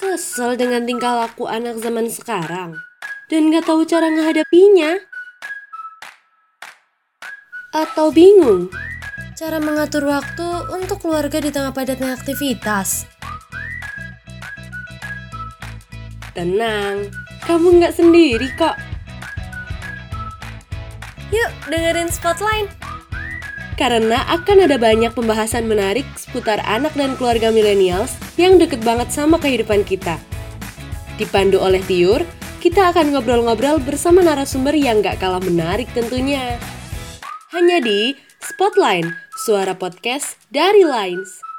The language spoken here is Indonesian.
Kesel dengan tingkah laku anak zaman sekarang dan gak tahu cara menghadapinya. Atau bingung cara mengatur waktu untuk keluarga di tengah padatnya aktivitas. Tenang, kamu nggak sendiri kok. Yuk dengerin Spotline. Karena akan ada banyak pembahasan menarik seputar anak dan keluarga milenials yang deket banget sama kehidupan kita. Dipandu oleh Tiur, kita akan ngobrol-ngobrol bersama narasumber yang gak kalah menarik tentunya. Hanya di Spotline, suara podcast dari Lines.